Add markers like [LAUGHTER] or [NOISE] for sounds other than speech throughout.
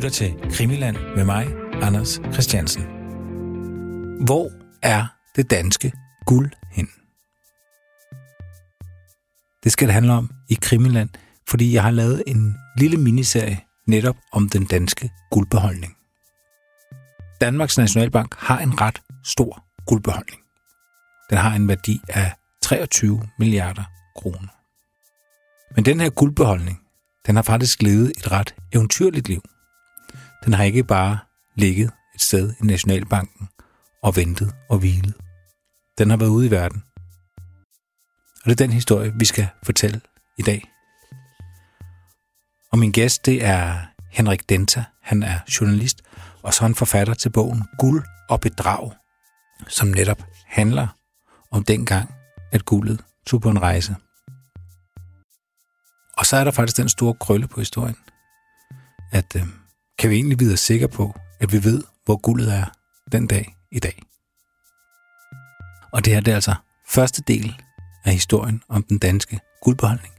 lytter til Krimiland med mig, Anders Christiansen. Hvor er det danske guld hen? Det skal det handle om i Krimiland, fordi jeg har lavet en lille miniserie netop om den danske guldbeholdning. Danmarks Nationalbank har en ret stor guldbeholdning. Den har en værdi af 23 milliarder kroner. Men den her guldbeholdning, den har faktisk levet et ret eventyrligt liv. Den har ikke bare ligget et sted i Nationalbanken og ventet og hvilet. Den har været ude i verden. Og det er den historie, vi skal fortælle i dag. Og min gæst, det er Henrik Denta. Han er journalist, og så er han forfatter til bogen Guld og Bedrag, som netop handler om dengang, at guldet tog på en rejse. Og så er der faktisk den store krølle på historien, at øh, kan vi egentlig vide os sikre på, at vi ved, hvor guldet er den dag i dag. Og det her det er altså første del af historien om den danske guldbeholdning.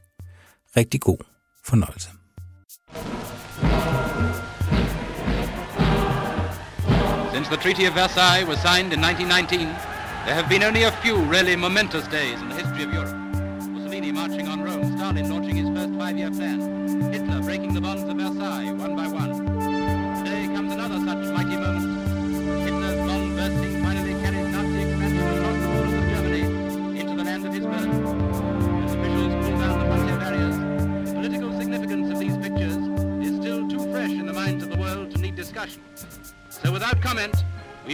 Rigtig god fornøjelse. Since the Treaty of Versailles was signed in 1919, there have been only a few really momentous days in the history of Europe. Mussolini marching on Rome, Stalin launching his first five-year plan, Hitler breaking the bonds of Versailles one by one.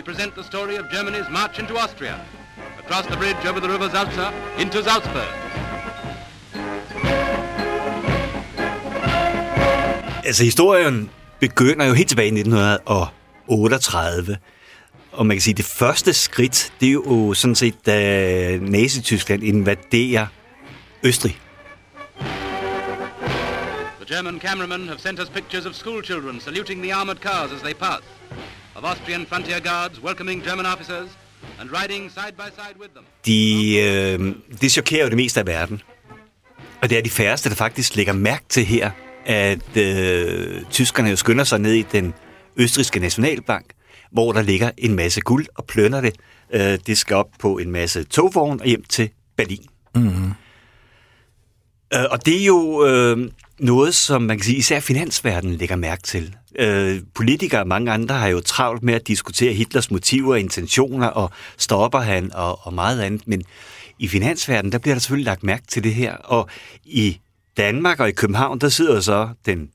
Present the story of Germany's march into Austria, across the bridge over the river Salza into Salzburg. Altså, historien begynder jo helt tilbage i 1938. Og man kan sige, at det første skridt, det er jo sådan set, da Nazi-Tyskland invaderer Østrig. The German cameramen have sent us pictures of school children saluting the armored cars as they pass, of Austrian frontier guards welcoming German officers and riding side by side with them. De, øh, det chokerer jo det meste af verden. Og det er de færreste, der faktisk lægger mærke til her, at øh, tyskerne jo skynder sig ned i den østriske nationalbank, hvor der ligger en masse guld og plønder det. Øh, det skal op på en masse togvogn og hjem til Berlin. Mm-hmm. Øh, og det er jo øh, noget, som man kan sige, især finansverdenen lægger mærke til. Øh, politikere og mange andre har jo travlt med at diskutere Hitlers motiver og intentioner, og stopper han og, og meget andet. Men i finansverdenen, der bliver der selvfølgelig lagt mærke til det her. Og i Danmark og i København, der sidder så den,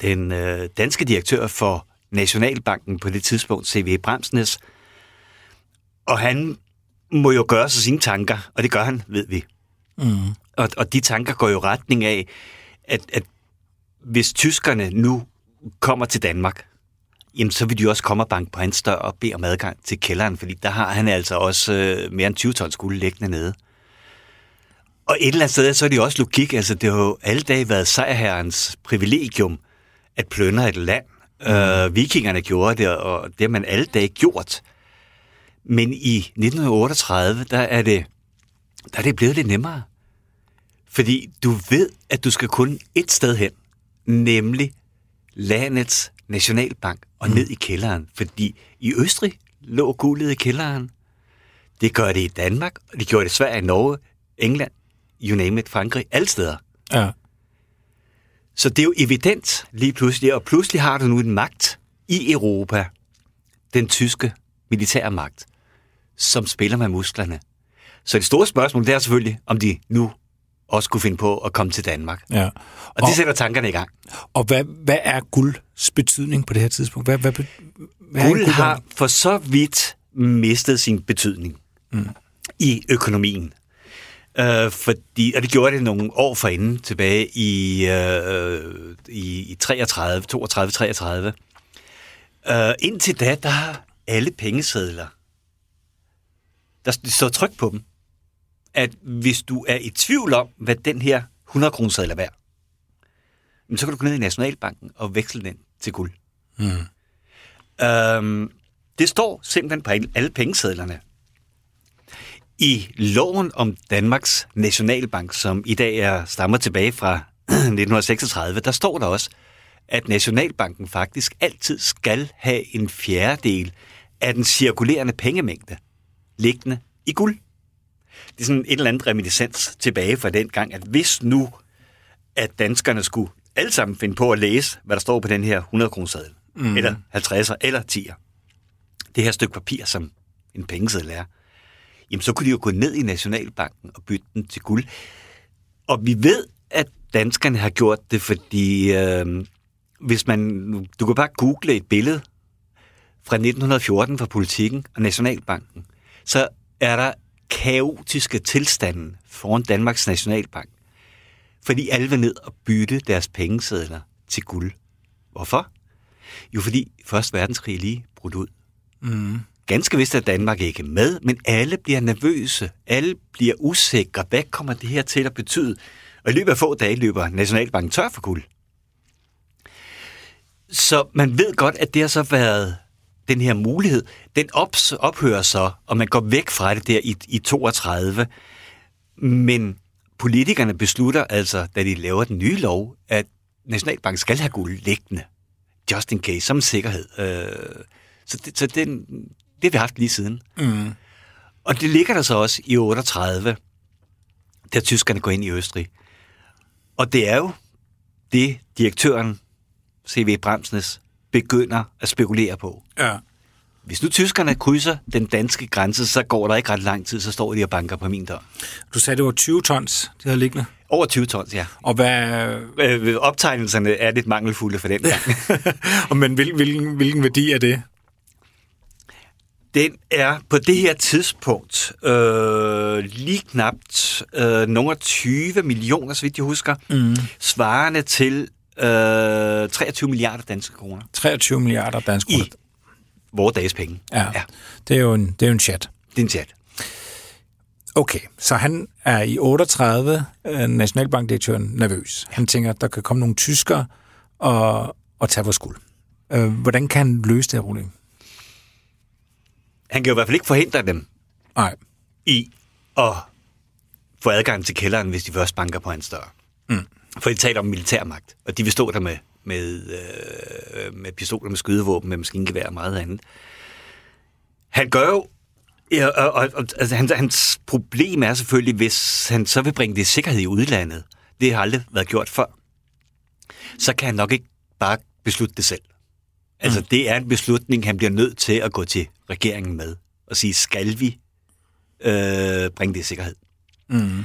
den øh, danske direktør for Nationalbanken på det tidspunkt, C.V. Bremsnes, og han må jo gøre sig sine tanker, og det gør han, ved vi. Mm. Og, og de tanker går jo retning af, at, at hvis tyskerne nu kommer til Danmark, jamen så vil de også komme og banke på hans dør og bede om adgang til kælderen, fordi der har han altså også øh, mere end 20 tons guld liggende nede. Og et eller andet sted, så er det jo også logik. Altså, det har jo alle dage været sejrherrens privilegium at plønne et land. Mm. Øh, vikingerne gjorde det, og det har man alle dage gjort. Men i 1938, der er det, der er det blevet lidt nemmere. Fordi du ved, at du skal kun et sted hen, nemlig landets nationalbank og ned i kælderen. Fordi i Østrig lå guldet i kælderen. Det gør det i Danmark, og det gjorde det i Sverige, Norge, England, you name it, Frankrig, alle steder. Ja. Så det er jo evident lige pludselig, og pludselig har du nu en magt i Europa, den tyske militære magt, som spiller med musklerne. Så det store spørgsmål, det er selvfølgelig, om de nu også kunne finde på at komme til Danmark. Ja. Og, og det sætter tankerne i gang. Og hvad, hvad er gulds betydning på det her tidspunkt? Hvad, hvad, hvad Guld har for så vidt mistet sin betydning mm. i økonomien. Uh, fordi, og det gjorde det nogle år forinden, tilbage i, uh, i, i 33, 32, 33. Uh, indtil da, der har alle pengesedler, der står tryk på dem, at hvis du er i tvivl om, hvad den her 100 kroner er værd, så kan du gå ned i Nationalbanken og veksle den til guld. Mm. Uh, det står simpelthen på alle pengesedlerne. I loven om Danmarks Nationalbank, som i dag er stammer tilbage fra [CLEARS THROAT] 1936, der står der også, at Nationalbanken faktisk altid skal have en fjerdedel af den cirkulerende pengemængde liggende i guld. Det er sådan et eller andet reminiscens tilbage fra den gang, at hvis nu, at danskerne skulle alle sammen finde på at læse, hvad der står på den her 100 kroner mm. eller 50'er, eller 10'er, det her stykke papir, som en pengeseddel er, jamen så kunne de jo gå ned i Nationalbanken og bytte den til guld. Og vi ved, at danskerne har gjort det, fordi øh, hvis man, du kan bare google et billede fra 1914 fra politikken og Nationalbanken, så er der kaotiske tilstanden foran Danmarks Nationalbank. Fordi alle vil ned og bytte deres pengesedler til guld. Hvorfor? Jo, fordi Første Verdenskrig lige brudt ud. Mm. Ganske vist er Danmark ikke med, men alle bliver nervøse. Alle bliver usikre. Hvad kommer det her til at betyde? Og i løbet af få dage løber Nationalbanken tør for guld. Så man ved godt, at det har så været den her mulighed. Den ops, ophører så, og man går væk fra det der i, i 32. Men politikerne beslutter altså, da de laver den nye lov, at Nationalbanken skal have guld liggende. Just in case, som sikkerhed. Øh, så det, så den, det har vi haft lige siden. Mm. Og det ligger der så også i 38, da tyskerne går ind i Østrig. Og det er jo det, direktøren C.V. Bremsnes begynder at spekulere på. Ja. Hvis nu tyskerne krydser den danske grænse, så går der ikke ret lang tid, så står de og banker på min dør. Du sagde, det var 20 tons, det havde liggende. Over 20 tons, ja. Og hvad... Øh, optegnelserne er lidt mangelfulde for den gang. [LAUGHS] Men hvil, hvilken, hvilken værdi er det? Den er på det her tidspunkt øh, lige knapt øh, nogle 20 millioner, så vidt jeg husker, mm. svarende til øh, 23 milliarder danske kroner. 23 milliarder danske kroner. I vores dages penge. Ja, ja. Det, er jo en, det er jo en chat. Det er en chat. Okay, så han er i 38, øh, nationalbankdirektøren, nervøs. Han tænker, at der kan komme nogle tyskere og, og tage vores skuld. Øh, hvordan kan han løse det her problem? Han kan jo i hvert fald ikke forhindre dem Nej. i at få adgang til kælderen, hvis de først banker på hans dør. Mm. For de taler om militærmagt, og de vil stå der med, med, øh, med pistoler, med skydevåben, med maskingevær og meget andet. Han gør jo Ja, og, og, og altså, hans, hans problem er selvfølgelig, hvis han så vil bringe det i sikkerhed i udlandet. Det har aldrig været gjort før. Så kan han nok ikke bare beslutte det selv. Altså, mm. det er en beslutning, han bliver nødt til at gå til regeringen med og sige, skal vi øh, bringe det i sikkerhed? Mm.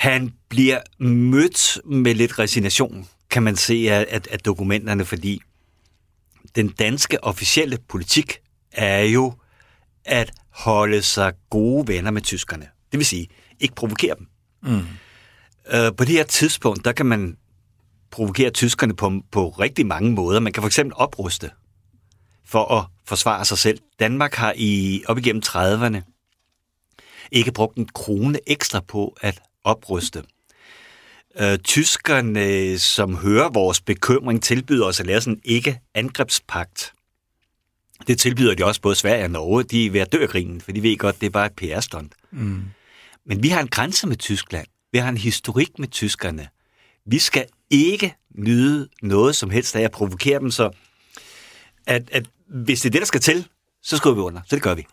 Han bliver mødt med lidt resignation, kan man se af, af, af dokumenterne, fordi den danske officielle politik er jo at holde sig gode venner med tyskerne. Det vil sige, ikke provokere dem. Mm. Øh, på det her tidspunkt, der kan man provokere tyskerne på, på rigtig mange måder. Man kan for eksempel opruste for at forsvare sig selv. Danmark har i op igennem 30'erne ikke brugt en krone ekstra på at opruste. Øh, tyskerne, som hører vores bekymring, tilbyder os at lave sådan en ikke-angrebspagt. Det tilbyder de også både Sverige og Norge. De er ved at dø krigen, for de ved godt, det er bare et PR-stunt. Mm. Men vi har en grænse med Tyskland. Vi har en historik med tyskerne. Vi skal ikke nyde noget som helst af at provokere dem, så at, at hvis det er det, der skal til, så skriver vi under. Så det gør vi.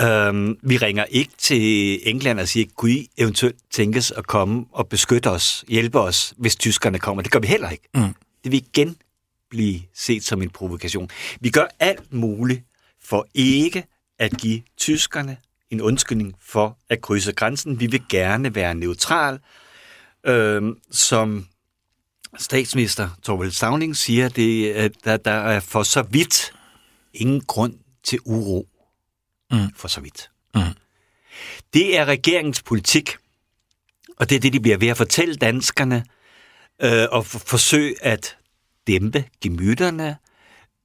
Øhm, vi ringer ikke til England og siger, kunne I eventuelt tænkes at komme og beskytte os, hjælpe os, hvis tyskerne kommer? Det gør vi heller ikke. Mm. Det vil igen blive set som en provokation. Vi gør alt muligt for ikke at give tyskerne en undskyldning for at krydse grænsen. Vi vil gerne være neutral, øhm, som statsminister Torvald Stavning siger, det, at der, der er for så vidt ingen grund til uro. Mm. For så vidt. Mm. Det er regeringens politik, og det er det, de bliver ved at fortælle danskerne, øh, og for, forsøge at dæmpe gemytterne,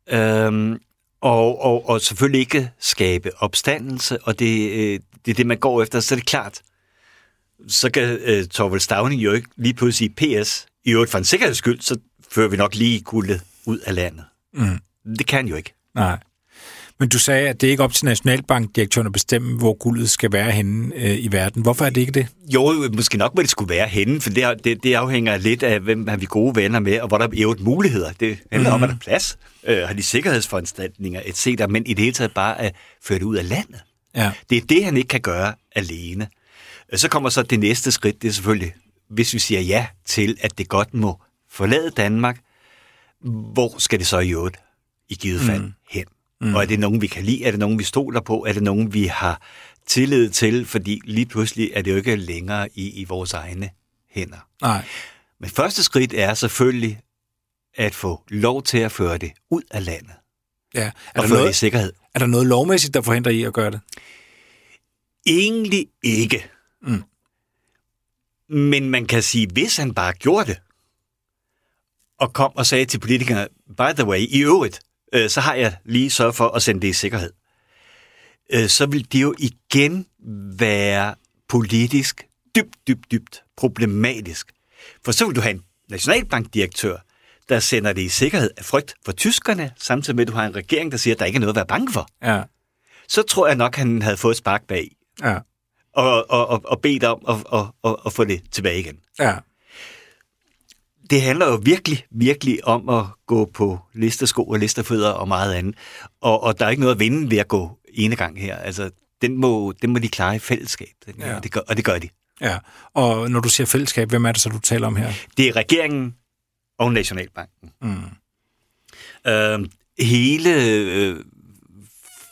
øh, og, og, og selvfølgelig ikke skabe opstandelse, og det, øh, det er det, man går efter. Så er det klart, så kan øh, Torvald Stavning jo ikke lige pludselig sige, PS, i øvrigt for en sikkerheds skyld, så fører vi nok lige guldet ud af landet. Mm. Det kan jo ikke. Nej. Men du sagde, at det er ikke op til Nationalbankdirektøren at bestemme, hvor guldet skal være henne øh, i verden. Hvorfor er det ikke det? Jo, måske nok, hvor det skulle være henne, for det, det, det afhænger lidt af, hvem har vi gode venner med, og hvor der er øvrigt muligheder. Det handler mm. om, at der er plads, øh, har de sikkerhedsforanstaltninger, etc., men i det hele taget bare at føre det ud af landet. Ja. Det er det, han ikke kan gøre alene. Så kommer så det næste skridt, det er selvfølgelig, hvis vi siger ja til, at det godt må forlade Danmark, hvor skal det så i øvrigt i givet fald mm. hen? Mm. Og er det nogen, vi kan lide? Er det nogen, vi stoler på? Er det nogen, vi har tillid til? Fordi lige pludselig er det jo ikke længere i, i vores egne hænder. Nej. Men første skridt er selvfølgelig at få lov til at føre det ud af landet. Ja. Er, og der føre noget, det i sikkerhed. er der noget lovmæssigt, der forhindrer I at gøre det? Egentlig ikke. Mm. Men man kan sige, hvis han bare gjorde det, og kom og sagde til politikerne, by the way, i øvrigt, øh, så har jeg lige sørget for at sende det i sikkerhed. Øh, så vil det jo igen være politisk dybt, dybt, dybt problematisk. For så vil du have en nationalbankdirektør, der sender det i sikkerhed af frygt for tyskerne, samtidig med, at du har en regering, der siger, at der ikke er noget at være bange for. Ja. Så tror jeg nok, han havde fået et spark bag Ja. og, og, og, og bedt om at, at, at, at få det tilbage igen. Ja. Det handler jo virkelig, virkelig om at gå på listesko og listerfødder og meget andet. Og, og der er ikke noget at vinde ved at gå ene gang her. Altså, den må, den må de klare i fællesskab. Den, Ja. og, det gør, og det gør de. ja. Og når du siger fællesskab, hvem er det så, du taler om her? Det er regeringen og Nationalbanken. Mm. Øh, hele øh,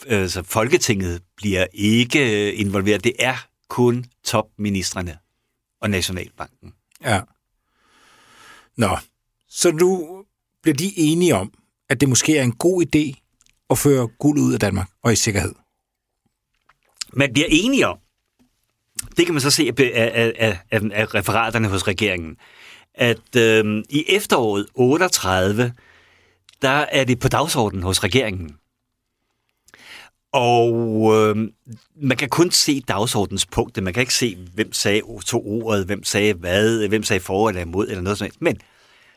øh, altså, Folketinget bliver ikke øh, involveret. Det er kun topministerne og Nationalbanken. Ja. Nå, så nu bliver de enige om, at det måske er en god idé at føre guld ud af Danmark og i sikkerhed. Man bliver enige om, det kan man så se af, af, af, af, af referaterne hos regeringen, at øh, i efteråret 38, der er det på dagsordenen hos regeringen. Og øh, man kan kun se dagsordens punkter. Man kan ikke se, hvem sagde to ordet, hvem sagde hvad, hvem sagde for eller imod, eller noget sådan Men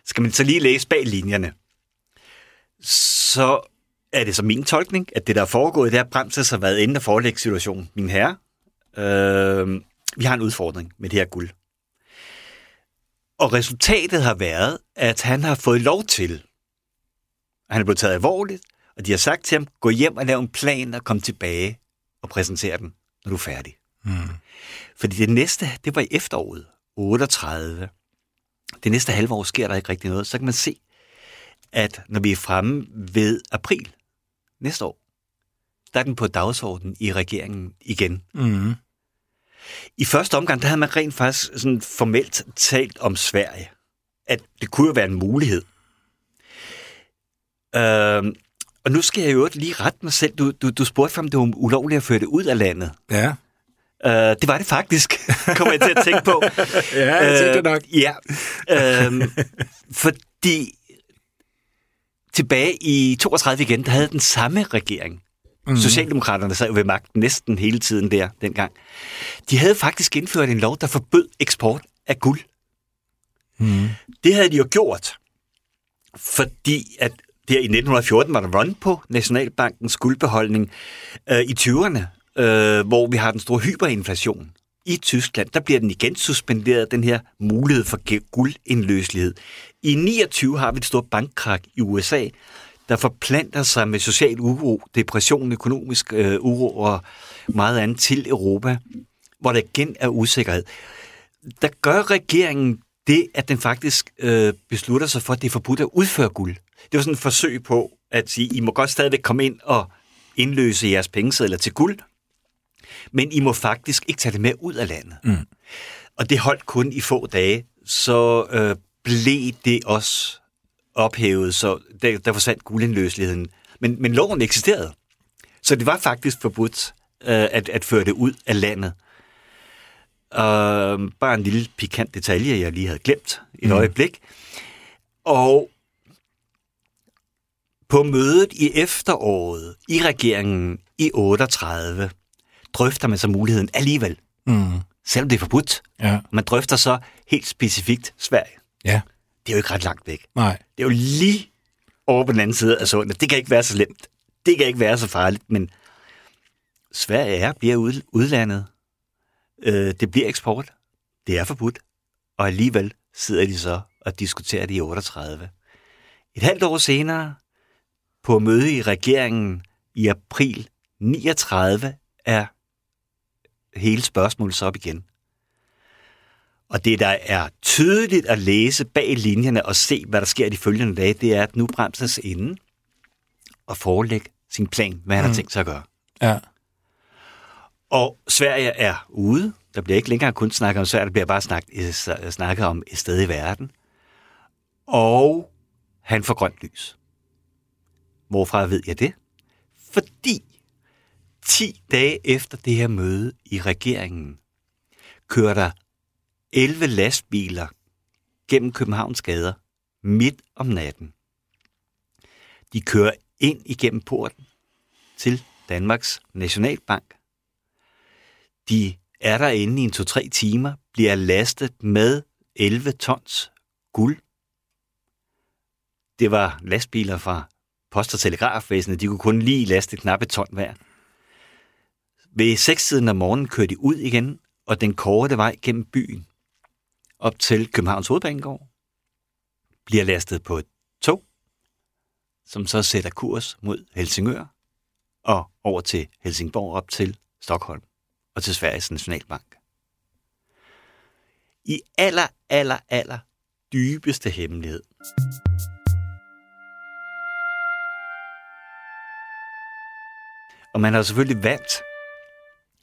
skal man så lige læse bag linjerne, så er det så min tolkning, at det, der er foregået, det er, at Bremses har været inde og forelægge situationen. Min herre, øh, vi har en udfordring med det her guld. Og resultatet har været, at han har fået lov til, han er blevet taget alvorligt, og de har sagt til ham, gå hjem og lav en plan og kom tilbage og præsentere den, når du er færdig. Mm. Fordi det næste, det var i efteråret, 38. Det næste halve år sker der ikke rigtig noget. Så kan man se, at når vi er fremme ved april næste år, der er den på dagsordenen i regeringen igen. Mm. I første omgang, der havde man rent faktisk sådan formelt talt om Sverige. At det kunne jo være en mulighed. Øh, og nu skal jeg jo lige rette mig selv. Du, du, du spurgte om det var ulovligt at føre det ud af landet. Ja. Øh, det var det faktisk, [LAUGHS] kommer jeg til at tænke på. [LAUGHS] Ja, jeg tænkte nok. Ja, øhm, fordi tilbage i 32 igen, der havde den samme regering. Mm. Socialdemokraterne sad jo ved magten næsten hele tiden der dengang. De havde faktisk indført en lov, der forbød eksport af guld. Mm. Det havde de jo gjort, fordi at her i 1914 var der run på Nationalbankens guldbeholdning øh, i 20'erne, øh, hvor vi har den store hyperinflation. I Tyskland, der bliver den igen suspenderet, den her mulighed for guldindløselighed. I 29 har vi et stort bankkrak i USA, der forplanter sig med social uro, depression, økonomisk øh, uro og meget andet til Europa, hvor der igen er usikkerhed. Der gør regeringen det, at den faktisk øh, beslutter sig for, at det er forbudt at udføre guld. Det var sådan et forsøg på at sige, I må godt stadigvæk komme ind og indløse jeres pengesedler til guld, men I må faktisk ikke tage det med ud af landet. Mm. Og det holdt kun i få dage, så øh, blev det også ophævet, så der, der forsvandt guldindløseligheden. Men, men loven eksisterede, så det var faktisk forbudt øh, at, at føre det ud af landet. Og bare en lille pikant detalje, jeg lige havde glemt et mm. øjeblik. Og på mødet i efteråret i regeringen i 38, drøfter man så muligheden alligevel, Mm. selvom det er forbudt. Ja. Man drøfter så helt specifikt Sverige. Ja. Det er jo ikke ret langt væk. Nej. Det er jo lige over på den anden side af sundet. Det kan ikke være så slemt. det kan ikke være så farligt, men Sverige er, bliver ud, udlandet. Øh, det bliver eksport. Det er forbudt. Og alligevel sidder de så og diskuterer det i 38. Et halvt år senere, på møde i regeringen i april 39, er hele spørgsmålet så op igen. Og det, der er tydeligt at læse bag linjerne og se, hvad der sker de følgende dage, det er, at nu bremses inden og forelægge sin plan, hvad han mm. har tænkt sig at gøre. Ja. Og Sverige er ude. Der bliver ikke længere kun snakket om Sverige, der bliver bare snakket, øh, snakket om et sted i verden. Og han får grønt lys. Hvorfra ved jeg det? Fordi 10 dage efter det her møde i regeringen, kører der 11 lastbiler gennem Københavns gader midt om natten. De kører ind igennem porten til Danmarks Nationalbank. De er derinde i en 2-3 timer, bliver lastet med 11 tons guld. Det var lastbiler fra Post- og Telegrafvæsenet. De kunne kun lige laste knap et ton hver. Ved 6 tiden om morgenen kørte de ud igen, og den korte vej gennem byen op til Københavns Hovedbanegård bliver lastet på et tog, som så sætter kurs mod Helsingør og over til Helsingborg op til Stockholm og til Sveriges Nationalbank. I aller, aller, aller dybeste hemmelighed. Og man har selvfølgelig valgt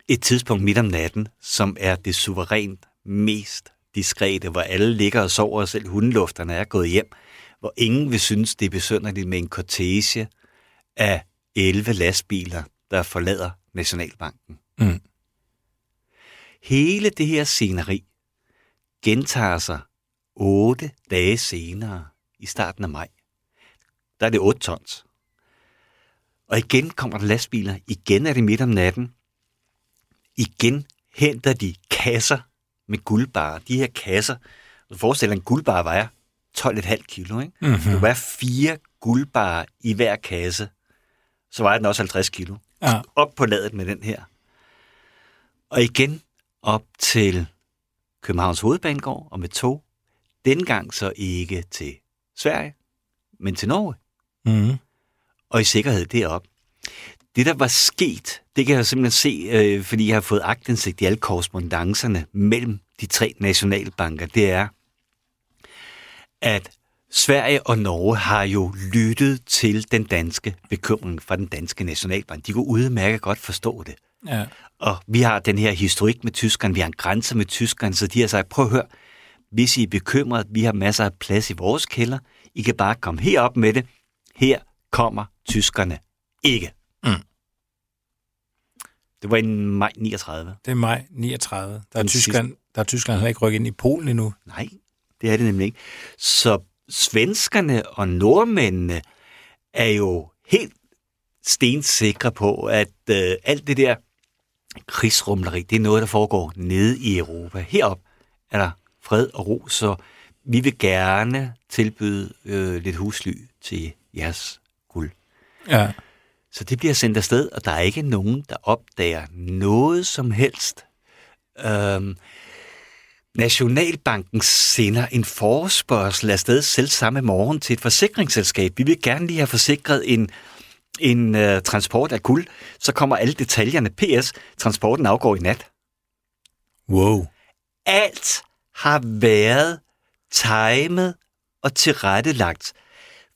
et tidspunkt midt om natten, som er det suverænt mest diskrete, hvor alle ligger og sover, og selv hundelufterne er gået hjem, hvor ingen vil synes, det er besynderligt med en kortege af 11 lastbiler, der forlader Nationalbanken. Mm. Hele det her sceneri gentager sig otte dage senere, i starten af maj. Der er det 8 tons. Og igen kommer der lastbiler. Igen er det midt om natten. Igen henter de kasser med guldbarer. De her kasser, du forestiller en guldbar vejer 12,5 kilo. Ikke? Mm-hmm. Der var fire guldbarer i hver kasse. Så vejer den også 50 kilo. Ja. Op på ladet med den her. Og igen op til Københavns Hovedbanegård og med tog. Dengang så ikke til Sverige, men til Norge. Mm. Og i sikkerhed derop. Det, der var sket, det kan jeg simpelthen se, øh, fordi jeg har fået agtindsigt i alle korrespondancerne mellem de tre nationalbanker, det er, at Sverige og Norge har jo lyttet til den danske bekymring fra den danske nationalbank. De kunne udmærket godt forstå det. Ja. Og vi har den her historik med tyskerne, vi har en grænse med tyskerne, så de har sagt, prøv at høre, hvis I er bekymret, vi har masser af plads i vores kælder, I kan bare komme herop med det. Her kommer tyskerne ikke. Mm. Det var i maj 39. Det er maj 39. Der er, Den Tyskland, der er Tyskland heller ikke rykket ind i Polen endnu. Nej, det er det nemlig ikke. Så svenskerne og nordmændene er jo helt stensikre på, at øh, alt det der krigsrumleri, det er noget, der foregår nede i Europa. Herop er der fred og ro, så vi vil gerne tilbyde øh, lidt husly til jeres guld. Ja. Så det bliver sendt afsted, og der er ikke nogen, der opdager noget som helst. Øhm, Nationalbanken sender en forespørgsel afsted selv samme morgen til et forsikringsselskab. Vi vil gerne lige have forsikret en, en uh, transport af guld. Så kommer alle detaljerne. PS, transporten afgår i nat. Wow. Alt har været timet og tilrettelagt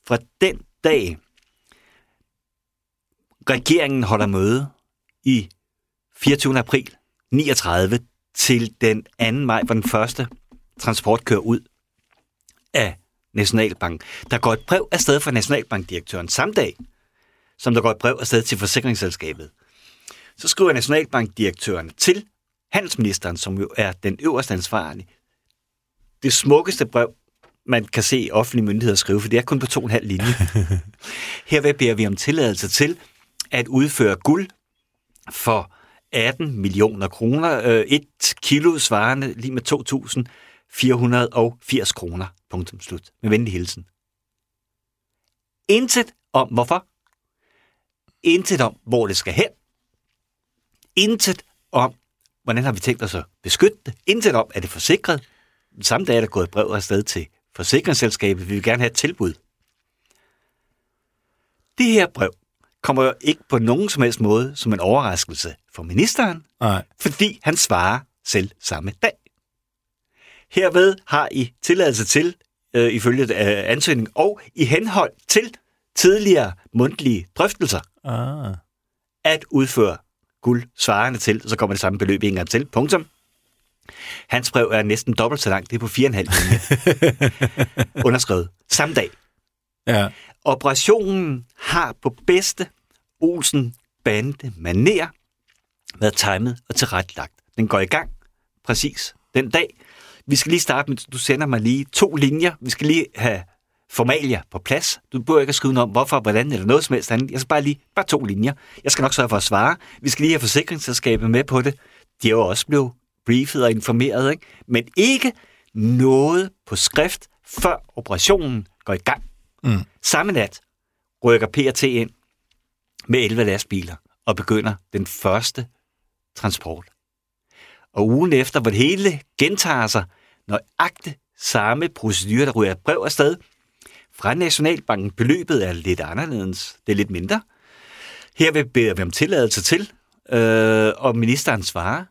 fra den dag, regeringen holder møde i 24. april 39 til den 2. maj, hvor den første transport kører ud af Nationalbank. Der går et brev afsted fra Nationalbankdirektøren samme dag, som der går et brev afsted til forsikringsselskabet. Så skriver Nationalbankdirektøren til handelsministeren, som jo er den øverste ansvarlige, det smukkeste brev, man kan se offentlige myndigheder skrive, for det er kun på to og en halv linje. [LAUGHS] Herved beder vi om tilladelse til at udføre guld for 18 millioner kroner. Øh, et kilo svarende lige med 2.480 kroner. Punktum slut. Med venlig hilsen. Intet om hvorfor. Intet om, hvor det skal hen. Intet om, hvordan har vi tænkt os at beskytte det. Intet om, er det forsikret. Samme dag er der gået et brev afsted til forsikringsselskabet. Vi vil gerne have et tilbud. Det her brev kommer jo ikke på nogen som helst måde som en overraskelse for ministeren, Nej. fordi han svarer selv samme dag. Herved har I tilladelse til, øh, ifølge øh, ansøgning, og i henhold til tidligere mundtlige drøftelser, Ah. at udføre guld svarende til, så kommer det samme beløb en gang til. Punktum. Hans brev er næsten dobbelt så langt. Det er på 4,5 linje. [LAUGHS] Underskrevet. Samme dag. Ja. Operationen har på bedste Olsen bande maner været timet og tilrettelagt. Den går i gang præcis den dag. Vi skal lige starte med, du sender mig lige to linjer. Vi skal lige have formalia på plads. Du behøver ikke at skrive noget om, hvorfor, hvordan eller noget som helst andet. Jeg skal bare lige, bare to linjer. Jeg skal nok sørge for at svare. Vi skal lige have forsikringsselskabet med på det. De er jo også blevet briefet og informeret, ikke? men ikke noget på skrift, før operationen går i gang. Mm. Samme nat rykker PRT ind med 11 lastbiler og begynder den første transport. Og ugen efter, hvor det hele gentager sig, nøjagtigt samme procedure, der ryger et brev afsted, fra Nationalbanken beløbet er lidt anderledes, det er lidt mindre. Her vil beder vi om tilladelse til, øh, og ministeren svarer.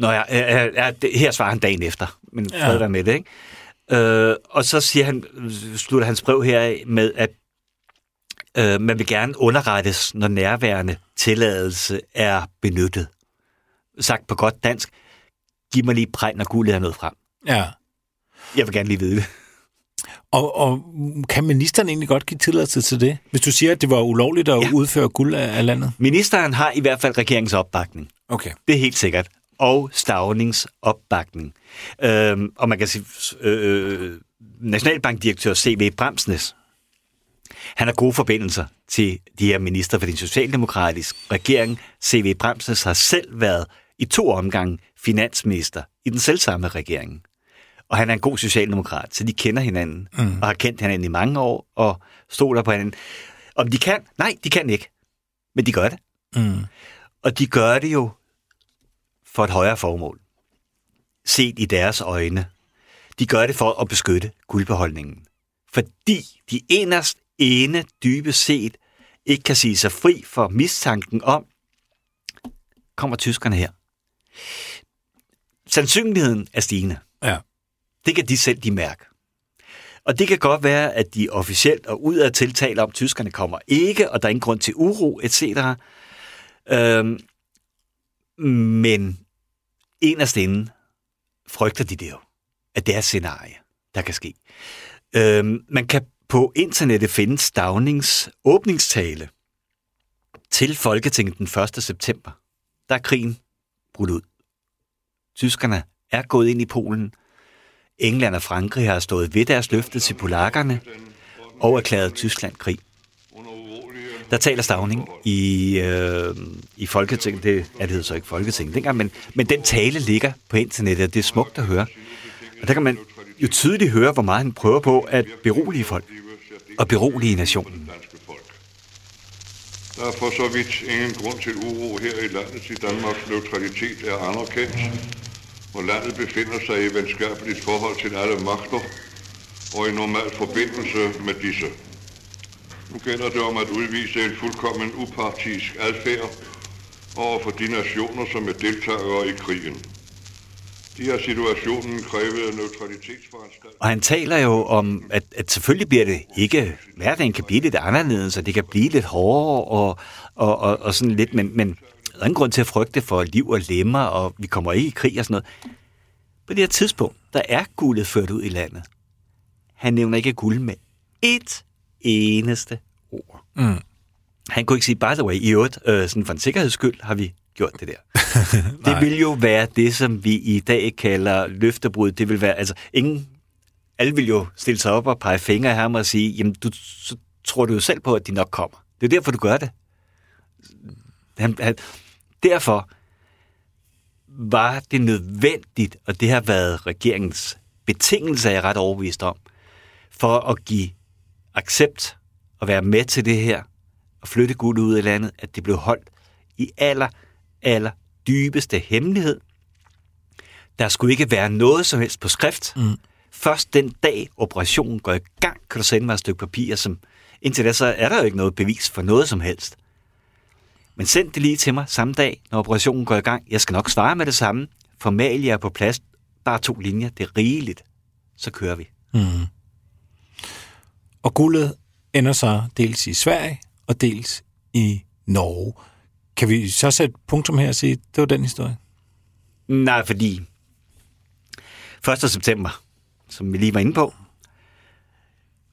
Nå ja, øh, øh, her svarer han dagen efter, men fred Ja. være med det, ikke? Øh, og så siger han, slutter hans brev her med, at øh, man vil gerne underrettes, når nærværende tilladelse er benyttet. Sagt på godt dansk, giv mig lige præg, når guldet er nået frem. Ja. Jeg vil gerne lige vide det. Og, og kan ministeren egentlig godt give tilladelse til det? Hvis du siger, at det var ulovligt at Ja. udføre guld af, af landet? Ministeren har i hvert fald regeringens opbakning. Okay. Det er helt sikkert. Og Stavnings opbakning. Øhm, og man kan sige, øh, Nationalbankdirektør C.V. Bremsnes, han har gode forbindelser til de her minister for den socialdemokratiske regering. C.V. Bremsnes har selv været i to omgange finansminister i den selvsamme regering. Og han er en god socialdemokrat, så de kender hinanden, mm. og har kendt hinanden i mange år, og stoler på hinanden. Om de kan? Nej, de kan ikke. Men de gør det. Mm. Og de gør det jo for et højere formål. Set i deres øjne. De gør det for at beskytte guldbeholdningen. Fordi de inderst ene dybest set ikke kan sige sig fri for mistanken om, kommer tyskerne her. Sandsynligheden er stigende. Ja. Det kan de selv de mærke. Og det kan godt være, at de officielt og udad tiltaler om, at tyskerne kommer ikke, og der er ingen grund til uro, etc. Øhm, men inderst inde frygter de det jo, at det er et scenarie, der kan ske. Øhm, man kan på internettet finde Stavnings åbningstale til Folketinget den 1. september. Der er krigen brudt ud. Tyskerne er gået ind i Polen. England og Frankrig har stået ved deres løfte til polakkerne og erklæret Tyskland krig. Der taler Stavning i, øh, i Folketinget. Det, ja, det hedder så ikke Folketinget dengang, men, men den tale ligger på internettet, og det er smukt at høre. Og der kan man jo tydeligt høre, hvor meget han prøver på at berolige folk og berolige nationen. Der er for så vidt ingen grund til uro her i landet, i Danmarks neutralitet er anerkendt, og landet befinder sig i venskabeligt forhold til alle magter og i normal forbindelse med disse. Nu gælder det om at udvise en fuldkommen upartisk adfærd over for de nationer, som er deltagere i krigen. De her situationen krævet neutralitetsforanstaltning. Og han taler jo om, at, at selvfølgelig bliver det ikke, hverdagen kan blive lidt anderledes, og det kan blive lidt hårdere og, og, og, og sådan lidt, men, men der er ingen grund til at frygte for liv og lemmer, og vi kommer ikke i krig og sådan noget. På det her tidspunkt, der er guldet ført ud i landet. Han nævner ikke guld med et eneste ord. Mm. Han kunne ikke sige, by the way, i øvrigt, øh, sådan for en sikkerheds skyld har vi gjort det der. [LAUGHS] det vil jo være det, som vi i dag kalder løftebrud. Det vil være, altså, ingen, alle vil jo stille sig op og pege fingre af ham og sige, jamen, du, så tror du jo selv på, at de nok kommer. Det er derfor, du gør det. Han, han, derfor var det nødvendigt, og det har været regeringens betingelse, er jeg ret overbevist om, for at give accept og være med til det her, at flytte guld ud af landet, at det blev holdt i aller, aller dybeste hemmelighed. Der skulle ikke være noget som helst på skrift. Mm. Først den dag, operationen går i gang, kan du sende mig et stykke papir, som indtil da så er der jo ikke noget bevis for noget som helst. Men send det lige til mig samme dag, når operationen går i gang. Jeg skal nok svare med det samme. Formalia er på plads. Bare to linjer. Det er rigeligt. Så kører vi. Mm. Og guldet ender så dels i Sverige og dels i Norge. Kan vi så sætte punktum her og sige, det var den historie? Nej, fordi 1. september, som vi lige var inde på,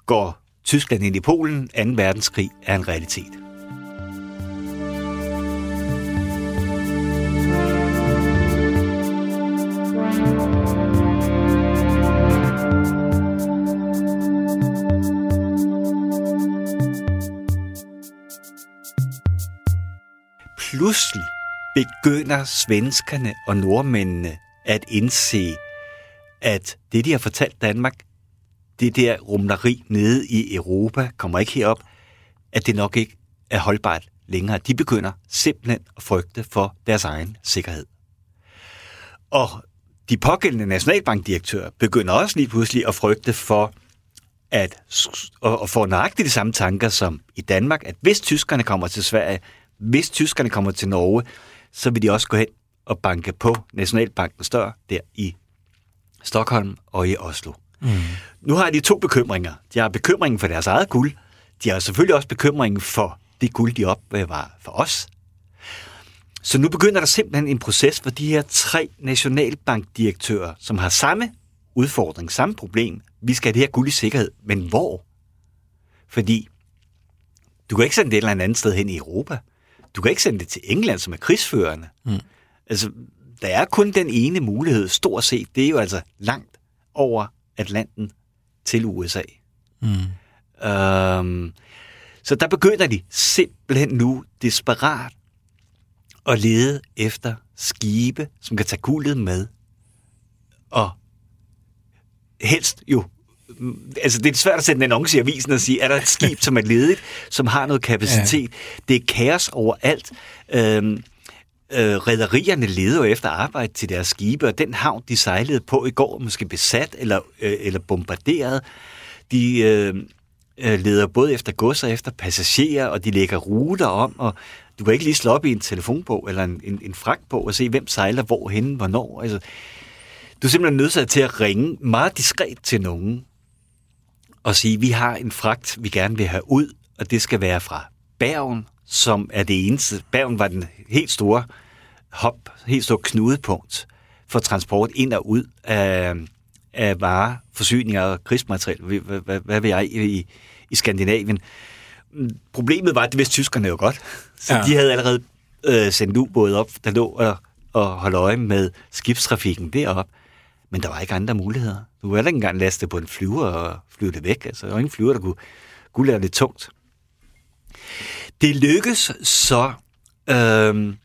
går Tyskland ind i Polen. 2. verdenskrig er en realitet. Pludselig begynder svenskerne og nordmændene at indse, at det, de har fortalt Danmark, det der rumleri nede i Europa, kommer ikke herop, at det nok ikke er holdbart længere. De begynder simpelthen at frygte for deres egen sikkerhed. Og de pågældende nationalbankdirektører begynder også lige pludselig at frygte for, at, og få nøjagtigt de samme tanker som i Danmark, at hvis tyskerne kommer til Sverige, hvis tyskerne kommer til Norge, så vil de også gå hen og banke på Nationalbankens dør der i Stockholm og i Oslo. Mm. Nu har de to bekymringer. De har bekymringen for deres eget guld. De har selvfølgelig også bekymringen for det guld, de opbevarer for os. Så nu begynder der simpelthen en proces, hvor de her tre nationalbankdirektører, som har samme udfordring, samme problem, vi skal have det her guld i sikkerhed, men hvor? Fordi du kan ikke sende det et eller andet sted hen i Europa. Du kan ikke sende det til England, som er krigsførende. Mm. Altså, der er kun den ene mulighed, stort set. Det er jo altså langt over Atlanten til USA. Mm. Øhm, så der begynder de simpelthen nu desperat at lede efter skibe, som kan tage guldet med. Og helst jo altså det er svært at sætte en annonce i avisen og sige, er der et skib, som er ledigt, som har noget kapacitet? Ja. Det er kaos overalt. Øhm, øh, Rederierne leder jo efter arbejde til deres skibe, og den havn, de sejlede på i går, måske besat eller, øh, eller bombarderet. De øh, øh, leder både efter gods og efter passagerer, og de lægger ruter om, og du kan ikke lige slå op i en telefonbog eller en, en, en fragtbog og se, hvem sejler hvorhen, hvornår. Altså, du er simpelthen nødt til at ringe meget diskret til nogen, og sige, vi har en fragt, vi gerne vil have ud, og det skal være fra Bergen, som er det eneste. Bergen var den helt store hop, helt store knudepunkt for transport ind og ud af, af varer, forsyninger og krigsmateriel, hvad, hvad, hvad vil jeg, i, i Skandinavien. Problemet var, at det vidste tyskerne jo godt. Så ja. de havde allerede øh, sendt ubåde op, der lå og, og holde øje med skibstrafikken derop. Men der var ikke andre muligheder. Du kunne heller ikke engang laste på en flyver og flyve det væk. Altså, der var ingen flyver, der kunne, kunne lade det tungt. Det lykkes så øhm,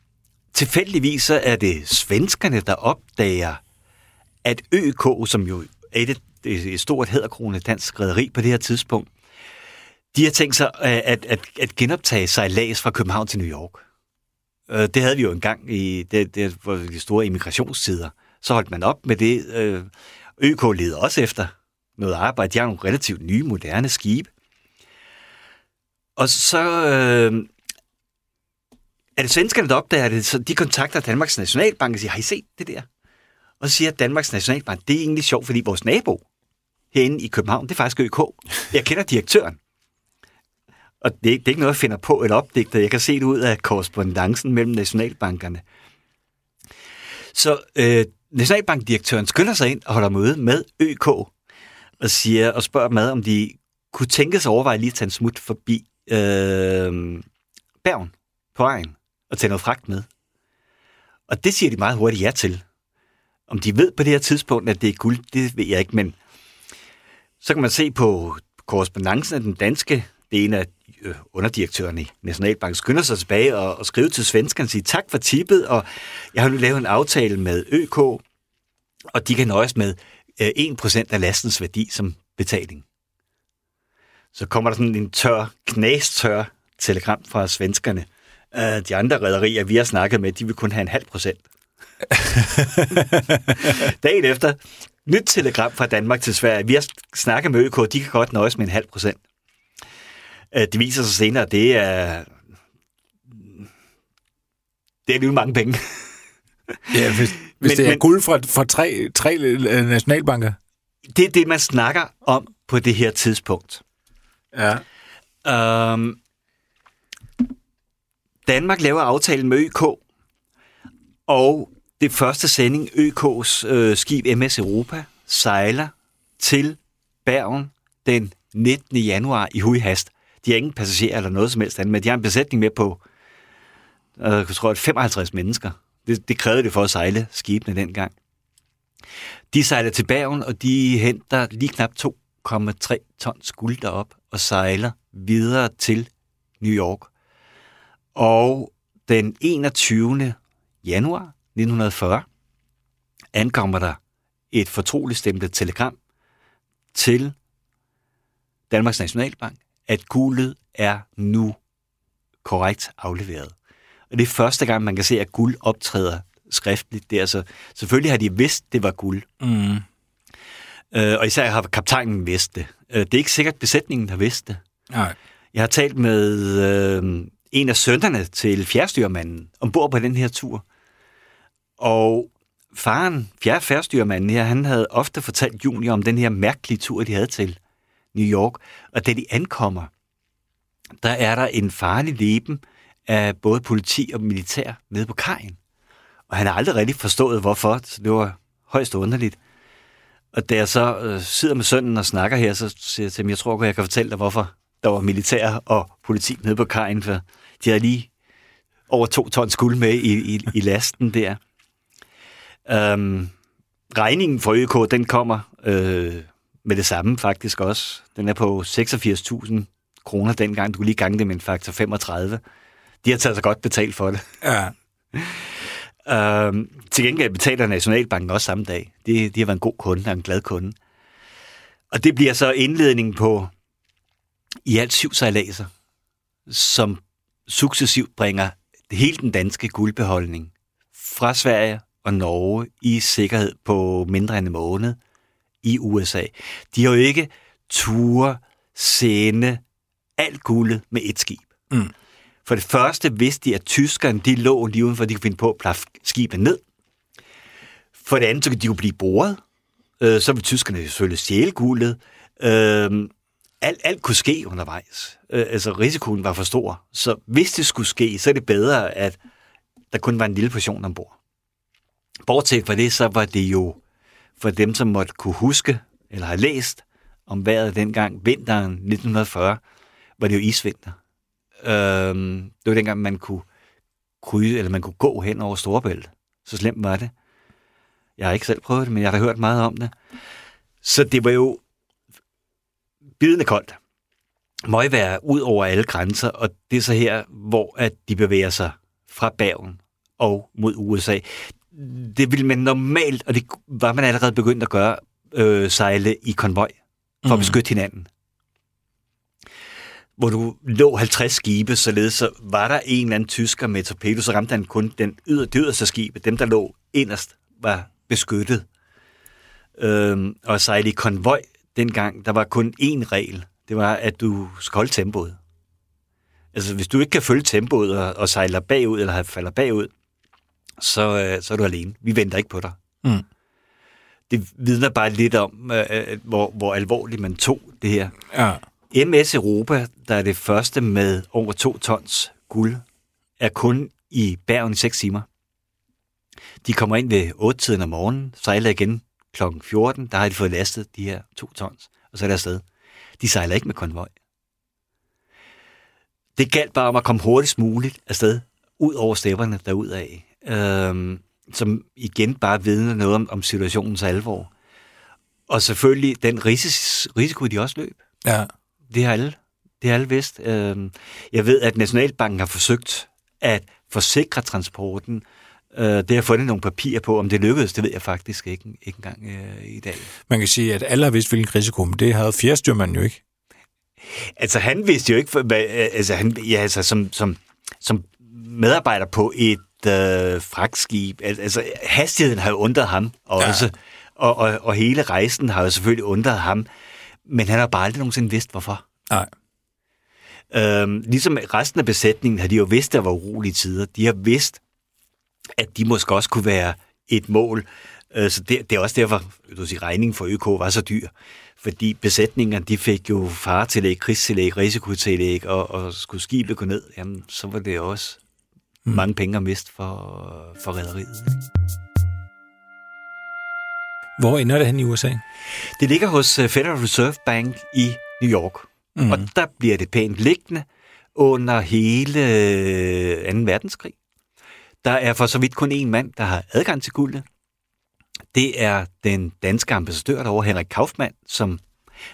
tilfældigvis så er det svenskerne, der opdager, at ØK, som jo er et, et stort hæderkrone dansk rederi på det her tidspunkt, de har tænkt sig øh, at, at, at, genoptage sejlads fra København til New York. Øh, det havde vi jo engang i det, det, de store immigrationstider. Så holdt man op med det. Øh, ØK leder også efter noget arbejde. De har nogle relativt nye, moderne skibe. Og så øh, er det svenskerne, der opdager det, så de kontakter Danmarks Nationalbank og siger, har I set det der? Og så siger Danmarks Nationalbank, det er egentlig sjovt, fordi vores nabo herinde i København, det er faktisk ØK. Jeg kender direktøren. Og det, det er ikke noget, jeg finder på et opdigter. Jeg kan se det ud af korrespondancen mellem nationalbankerne. Så øh, Nationalbankdirektøren skynder sig ind og holder møde med ØK og siger og spørger med, om de kunne tænke sig overveje lige at tage en smut forbi øh, Bergen på vejen og tage noget fragt med. Og det siger de meget hurtigt ja til. Om de ved på det her tidspunkt, at det er guld, det ved jeg ikke, men så kan man se på korrespondancen af den danske, det ene af øh, underdirektørerne i Nationalbank skynder sig tilbage og, og skriver til svenskerne og siger tak for tippet, og jeg har nu lavet en aftale med ØK, og de kan nøjes med øh, 1% af lastens værdi som betaling. Så kommer der sådan en tør, knastør telegram fra svenskerne. Uh, de andre rædderier, vi har snakket med, de vil kun have en halv procent. [LAUGHS] Dagen efter, nyt telegram fra Danmark til Sverige. Vi har snakket med ØK, de kan godt nøjes med en halv procent. Uh, det viser sig senere, det er... Det er lige mange penge. [LAUGHS] ja, hvis, hvis men, det er men, guld fra, fra tre, tre øh, nationalbanker. Det er det, man snakker om på det her tidspunkt. Ja. Um, Danmark laver aftalen med ØK, og det første sending, ØK's øh, skib MS Europa, sejler til Bergen den 19. januar i hui hast. De har ingen passagerer eller noget som helst andet, men de har en besætning med på øh, jeg tror, 55 mennesker. Det, det krævede det for at sejle skibene dengang. De sejler til Bergen, og de henter lige knap 2,3 tons guld derop og sejler videre til New York. Og den 21. januar 1940 ankommer der et fortroligt stemplet telegram til Danmarks Nationalbank, at guldet er nu korrekt afleveret. Og det er første gang, man kan se, at guld optræder skriftligt. Det er altså, selvfølgelig har de vidst, det var guld. Mm. Øh, og især har kaptajnen vidst det. Øh, det er ikke sikkert, besætningen har vidst det. Nej. Jeg har talt med øh, en af sønderne til fjerdstyrmanden ombord på den her tur. Og faren, fjerde fjerdstyrmanden her, han havde ofte fortalt Junior om den her mærkelige tur, de havde til New York. Og da de ankommer, der er der en farlig leben af både politi og militær nede på kajen. Og han har aldrig rigtig forstået, hvorfor. Så det var højst underligt. Og da jeg så øh, sidder med sønnen og snakker her, så siger jeg til ham, jeg tror godt, jeg kan fortælle dig, hvorfor der var militær og politi nede på kajen, for de havde lige over to tons guld med i, i, i lasten der. Øhm, regningen for ØK, den kommer øh, med det samme faktisk også. Den er på 86.000 kroner dengang. Du kunne lige gange det med en faktor 35. De har taget sig godt betalt for det. Ja. [LAUGHS] Øhm, til gengæld betaler Nationalbanken også samme dag. De, de har været en god kunde og en glad kunde. Og det bliver så indledningen på i alt syv sejladser, som successivt bringer hele den danske guldbeholdning fra Sverige og Norge i sikkerhed på mindre end en måned i USA. De har jo ikke ture sende alt guldet med et skib. Mm. For det første vidste de, at tyskerne de lå lige udenfor, de kunne finde på at plaffe skibet ned. For det andet, så kunne de jo blive boret. Øh, så ville tyskerne selvfølgelig stjæle guldet. Øh, alt, alt kunne ske undervejs. Øh, altså, risikoen var for stor. Så hvis det skulle ske, så er det bedre, at der kun var en lille portion ombord. Bortset fra det, så var det jo for dem, som måtte kunne huske, eller har læst om vejret dengang, vinteren 1940, var det jo isvinter. Øhm, det var dengang, man kunne kryde, eller man kunne gå hen over Storebælt. Så slemt var det. Jeg har ikke selv prøvet det, men jeg har hørt meget om det. Så det var jo bidende koldt. være ud over alle grænser, og det er så her, hvor at de bevæger sig fra Bergen og mod USA. Det ville man normalt, og det var man allerede begyndt at gøre, øh, sejle i konvoj for at mm. beskytte hinanden hvor du lå 50 skibe, således så var der en eller anden tysker med torpedo, så ramte han kun den yder, det yderste skibe. Dem, der lå inderst, var beskyttet. Øhm, og sejle i konvoj dengang, der var kun én regel. Det var, at du skal holde tempoet. Altså, hvis du ikke kan følge tempoet og, og sejler bagud, eller falder bagud, så, øh, så er du alene. Vi venter ikke på dig. Mm. Det vidner bare lidt om, øh, øh hvor, hvor alvorligt man tog det her. Ja. MS Europa, der er det første med over to tons guld, er kun i Bergen i 6 timer. De kommer ind ved 8-tiden om morgenen, sejler igen kl. 14, der har de fået lastet de her to tons, og så er der afsted. De sejler ikke med konvoj. Det galt bare om at komme hurtigst muligt afsted, ud over stepperne derudad, øhm, som igen bare vidner noget om, om situationens alvor. Og selvfølgelig den ris- risiko, de også løb. Ja. Det har alle. Det har alle vidst. Øhm, jeg ved, at Nationalbanken har forsøgt at forsikre transporten. Øh, det har fundet nogle papirer på. Om det lykkedes, det ved jeg faktisk ikke, ikke engang øh, i dag. Man kan sige, at alle har vidst, hvilken risiko, men det havde fjerdstyrmanden jo ikke. Altså, han vidste jo ikke, hvad, altså, han, ja, altså, som, som, som medarbejder på et øh, fragtskib, altså, hastigheden har jo undret ham også, ja. og, og, og hele rejsen har jo selvfølgelig undret ham, men han har bare aldrig nogensinde vidst, hvorfor. Nej. Øhm, ligesom resten af besætningen har de jo vidst, at der var urolige tider. De har vidst, at de måske også kunne være et mål. Øh, så det, det er også derfor, du siger, regningen for ØK var så dyr. Fordi besætningerne, de fik jo faretillæg, krigstillæg, risikotillæg, og, og skulle skibet gå ned, jamen, så var det også mm. mange penge at miste for, for rædderiet. Hvor ender det hen i USA? Det ligger hos øh, Federal Reserve Bank i New York. Mm. Og der bliver det pænt liggende under hele 2. Øh, verdenskrig. Der er for så vidt kun én mand, der har adgang til guldet. Det er den danske ambassadør derovre, Henrik Kaufmann, som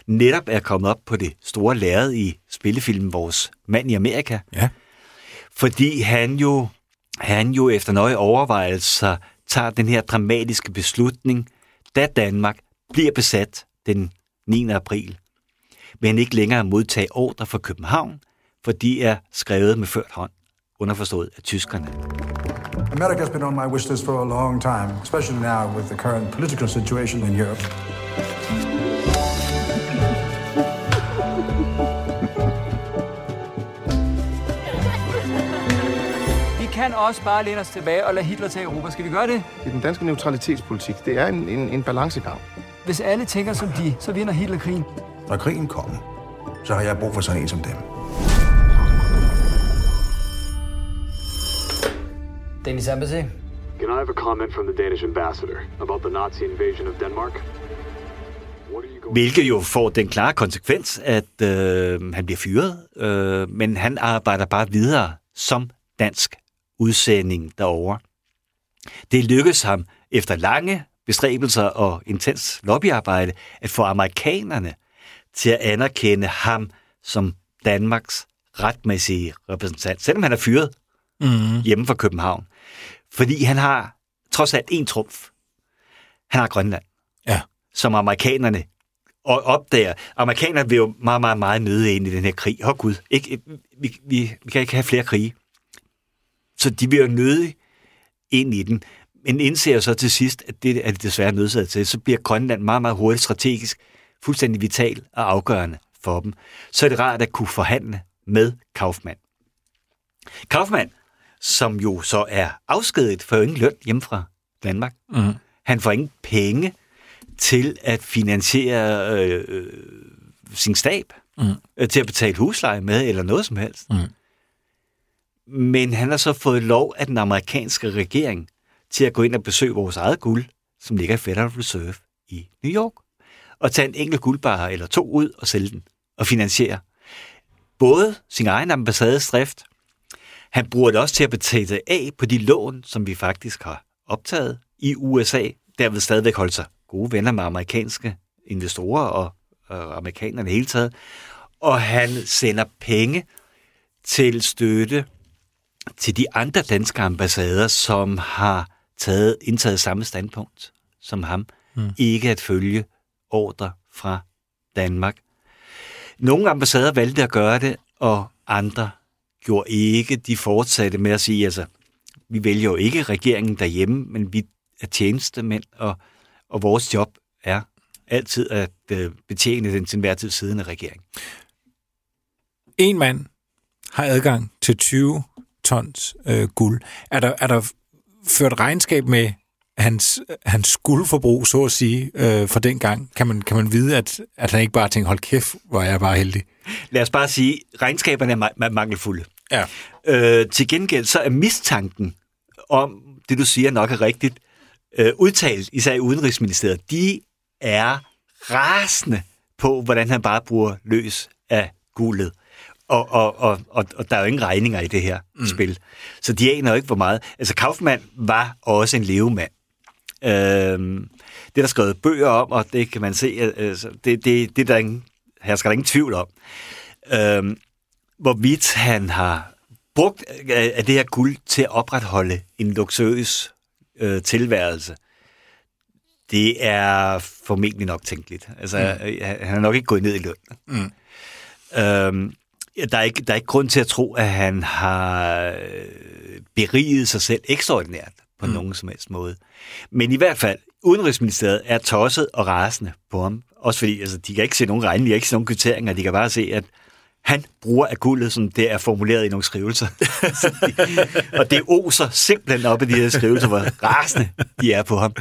netop er kommet op på det store lærred i spillefilmen Vores Mand i Amerika. Ja. Fordi han jo, han jo efter nøje overvejelser tager den her dramatiske beslutning, da Danmark bliver besat den 9. april men ikke længere modtage ordre fra København, for de er skrevet med ført hånd, underforstået af tyskerne. America's been on my wish list for a long time, especially now with the current political situation in Europe. Kan også bare læne os tilbage og lade Hitler tage Europa. Skal vi gøre det? Det er den danske neutralitetspolitik. Det er en, en, en balancegang. Hvis alle tænker som de, så vinder Hitler krigen. Når krigen kommer, så har jeg brug for sådan en som dem. Danish Embassy. Can I have a comment from the Danish ambassador about the Nazi invasion of Denmark? Hvilket jo får den klare konsekvens, at øh, han bliver fyret, øh, men han arbejder bare videre som dansk udsending derovre. Det lykkedes ham efter lange bestræbelser og intens lobbyarbejde at få amerikanerne til at anerkende ham som Danmarks retmæssige repræsentant, selvom han er fyret mm. hjemme fra København. Fordi han har trods alt en trumf. Han har Grønland. Ja. Som amerikanerne og opdager. Amerikanerne vil jo meget, meget, meget nøde ind i den her krig. Åh oh, Gud, ikke, vi, vi, vi kan ikke have flere krige. Så de vil jo nøde ind i den. Men indser så til sidst, at det er de desværre nødsaget til. Så bliver Grønland meget, meget hurtigt strategisk fuldstændig vital og afgørende for dem, så er det rart at kunne forhandle med Kaufmann. Kaufmann, som jo så er afskedet for ingen løn hjemme fra Danmark. Mm. Han får ingen penge til at finansiere øh, øh, sin stab, mm. øh, til at betale husleje med, eller noget som helst. Mm. Men han har så fået lov af den amerikanske regering til at gå ind og besøge vores eget guld, som ligger i Federal Reserve i New York og tage en enkelt guldbar eller to ud og sælge den og finansiere både sin egen ambassades drift. Han bruger det også til at betale af på de lån, som vi faktisk har optaget i USA. Derved stadigvæk holde sig gode venner med amerikanske investorer og, og amerikanerne hele taget. Og han sender penge til støtte til de andre danske ambassader, som har taget, indtaget samme standpunkt som ham. Mm. Ikke at følge ordre fra Danmark. Nogle ambassader valgte at gøre det, og andre gjorde ikke. De fortsatte med at sige, altså, vi vælger jo ikke regeringen derhjemme, men vi er tjenestemænd, og, og vores job er altid at øh, betjene den til enhver tid siddende regering. En mand har adgang til 20 tons øh, guld. Er der, er der ført regnskab med, hans, hans guldforbrug, så at sige, øh, for den gang, kan man, kan man vide, at, at han ikke bare tænker, hold kæft, hvor er jeg bare heldig. Lad os bare sige, regnskaberne er ma- mangelfulde. Ja. Øh, til gengæld så er mistanken om, det du siger nok er rigtigt, øh, udtalt, især i Udenrigsministeriet, de er rasende på, hvordan han bare bruger løs af guldet. Og, og, og, og, og der er jo ingen regninger i det her mm. spil. Så de aner jo ikke, hvor meget. Altså, Kaufmann var også en levemand. Øh, det er der skrevet bøger om, og det kan man se, altså, det, det, det der ingen, her skal der ingen tvivl om. Øh, hvorvidt han har brugt af det her guld til at opretholde en luksuriøs øh, tilværelse, det er formentlig nok tænkeligt. Altså, mm. han har nok ikke gået ned i løn. Mm. Øhm, ja, der, er ikke, der er ikke grund til at tro, at han har øh, beriget sig selv ekstraordinært på mm. nogen som helst måde. Men i hvert fald, Udenrigsministeriet er tosset og rasende på ham. Også fordi altså, de kan ikke se nogen regning, de kan ikke se nogen kvitteringer, de kan bare se, at han bruger af guldet, som det er formuleret i nogle skrivelser. [LAUGHS] og det oser simpelthen op i de her skrivelser, hvor rasende de er på ham.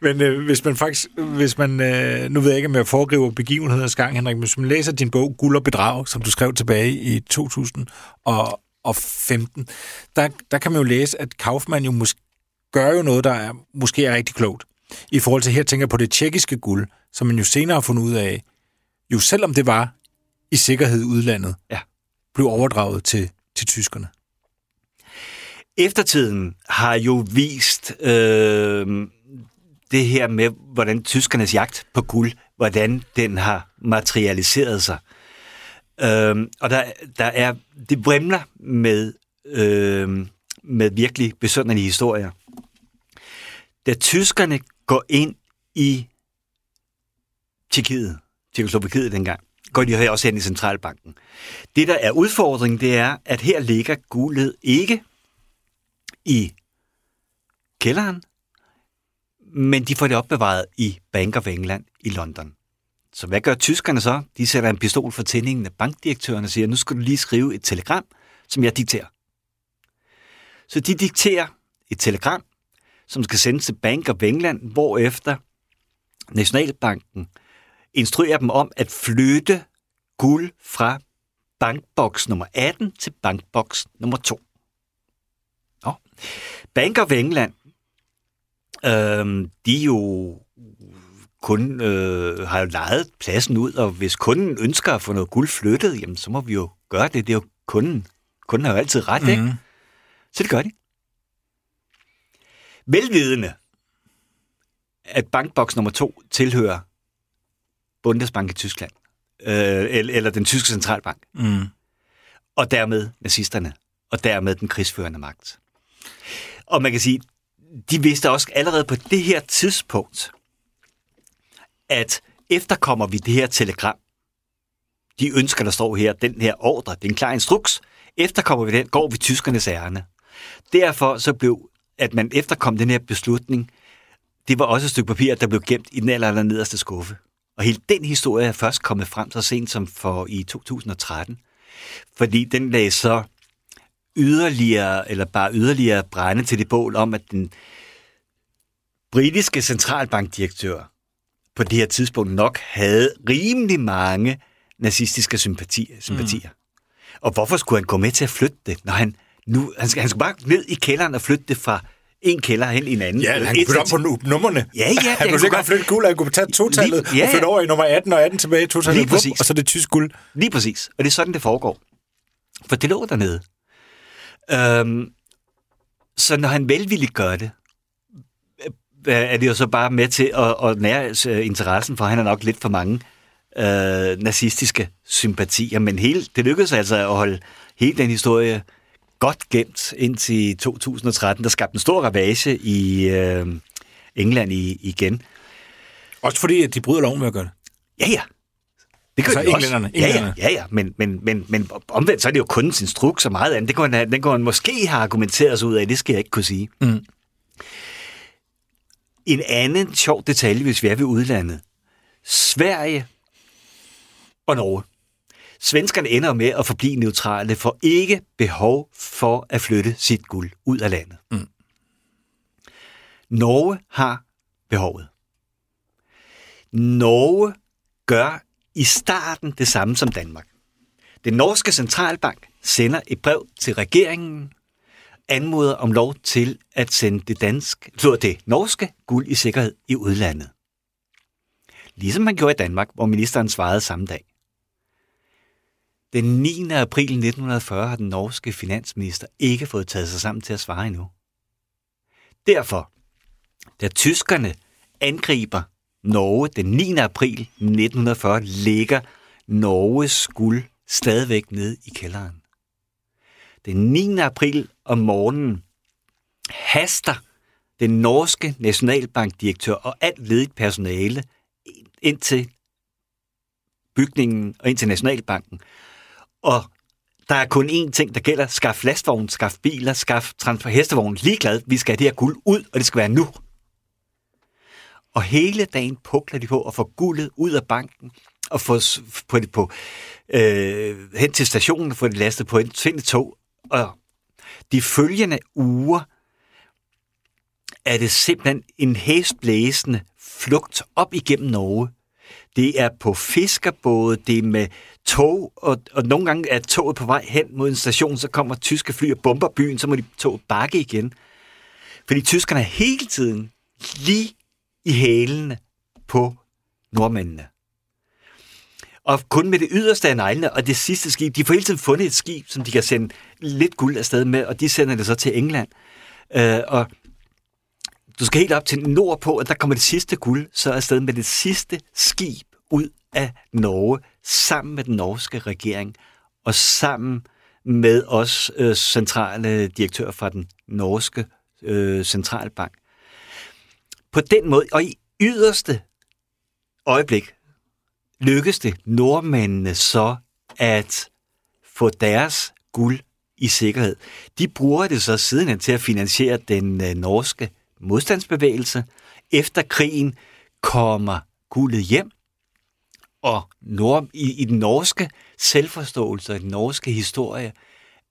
Men øh, hvis man faktisk, hvis man, øh, nu ved jeg ikke, om jeg foregriver begivenheders gang, Henrik, men hvis man læser din bog Guld og Bedrag, som du skrev tilbage i 2015, der, der kan man jo læse, at Kaufmann jo måske gør jo noget, der er, måske er rigtig klogt. I forhold til her tænker jeg på det tjekkiske guld, som man jo senere har fundet ud af, jo selvom det var i sikkerhed i udlandet, Ja. blev overdraget til, til tyskerne. Eftertiden har jo vist øh, det her med, hvordan tyskernes jagt på guld, hvordan den har materialiseret sig. Øh, og der, der er, det vrimler med, øh, med virkelig besønderlige historier. Da tyskerne går ind i Tjekkiet, Tjekkoslovakiet dengang, går de her også hen i centralbanken. Det, der er udfordringen, det er, at her ligger guldet ikke i kælderen, men de får det opbevaret i Bank of England i London. Så hvad gør tyskerne så? De sætter en pistol for tændingen af bankdirektøren og siger, nu skal du lige skrive et telegram, som jeg dikterer. Så de dikterer et telegram, som skal sendes til Bank of England, hvorefter Nationalbanken instruerer dem om at flytte guld fra bankboks nummer 18 til bankboks nummer 2. Nå. Bank of England, øh, de jo kun øh, har jo lejet pladsen ud, og hvis kunden ønsker at få noget guld flyttet, jamen så må vi jo gøre det. Det er jo kunden. Kunden har jo altid ret, mm-hmm. ikke? Så det gør de. Velvidende, at bankboks nummer to tilhører Bundesbank i Tyskland, øh, eller, den tyske centralbank, Mm. og dermed nazisterne, og dermed den krigsførende magt. Og man kan sige, de vidste også allerede på det her tidspunkt, at efterkommer vi det her telegram, de ønsker, der står her, den her ordre, det er en klar instruks, efterkommer vi den, går vi tyskernes ærne. Derfor så blev, at man efterkom den her beslutning, det var også et stykke papir, der blev gemt i den aller, aller nederste skuffe. Og hele den historie er først kommet frem så sent som for i 2013. Fordi den lagde så yderligere, eller bare yderligere brænde til det bål om, at den britiske centralbankdirektør på det her tidspunkt nok havde rimelig mange nazistiske sympatier. sympatier. Mm. Og hvorfor skulle han gå med til at flytte det, når han nu, han skal, han skal bare ned i kælderen og flytte det fra en kælder hen i en anden. Ja, han kunne flytte om på nu- numrene. Ja, ja, han kan kunne sikkert godt. flytte guld, han kunne tage totallet Lige- ja, og flytte over i nummer 18 og 18 tilbage i totallet, Lige præcis. og så det tysk guld. Lige præcis. Og det er sådan, det foregår. For det lå dernede. Øhm, så når han velvilligt gør det, øh, er det jo så bare med til at, at nære øh, interessen, for han har nok lidt for mange øh, nazistiske sympatier. Men hele, det lykkedes altså at holde hele den historie godt gemt indtil 2013, der skabte en stor ravage i øh, England i, igen. Også fordi, at de bryder loven med at gøre det. Ja, ja. Det gør Altså de også. englænderne, Ja, ja, englænderne. ja, ja. Men, men, men, men omvendt, så er det jo kundens instruks og meget andet. Det kunne han, den kunne han måske have argumenteret sig ud af. Det skal jeg ikke kunne sige. Mm. En anden sjov detalje, hvis vi er ved udlandet. Sverige og Norge. Svenskerne ender med at forblive neutrale for ikke behov for at flytte sit guld ud af landet. Mm. Norge har behovet. Norge gør i starten det samme som Danmark. Den norske centralbank sender et brev til regeringen, anmoder om lov til at sende det, danske, det norske guld i sikkerhed i udlandet. Ligesom man gjorde i Danmark, hvor ministeren svarede samme dag. Den 9. april 1940 har den norske finansminister ikke fået taget sig sammen til at svare endnu. Derfor, da tyskerne angriber Norge den 9. april 1940, ligger Norges guld stadigvæk nede i kælderen. Den 9. april om morgenen haster den norske nationalbankdirektør og alt ledigt personale ind til bygningen og ind til Nationalbanken. Og der er kun én ting, der gælder. Skaf lastvogn, skaf biler, skaf transport hestevogn. Ligeglad, vi skal have det her guld ud, og det skal være nu. Og hele dagen pukler de på at få guldet ud af banken, og få på det på, øh, hen til stationen og få det lastet på et et tog. Og de følgende uger er det simpelthen en hæsblæsende flugt op igennem Norge. Det er på fiskerbåde, det er med tog, og, og nogle gange er toget på vej hen mod en station, så kommer tyske fly og bomber byen, så må de toget bakke igen. Fordi tyskerne er hele tiden lige i hælene på nordmændene. Og kun med det yderste af neglene og det sidste skib, de får hele tiden fundet et skib, som de kan sende lidt guld afsted med, og de sender det så til England. Øh, og du skal helt op til nord på, at der kommer det sidste guld, så afsted med det sidste skib ud af Norge, sammen med den norske regering, og sammen med os øh, centrale direktør fra den norske øh, centralbank. På den måde, og i yderste øjeblik, lykkes det nordmændene så at få deres guld i sikkerhed. De bruger det så sidenhen til at finansiere den øh, norske modstandsbevægelse. Efter krigen kommer guldet hjem, og nord, i, i den norske selvforståelse og den norske historie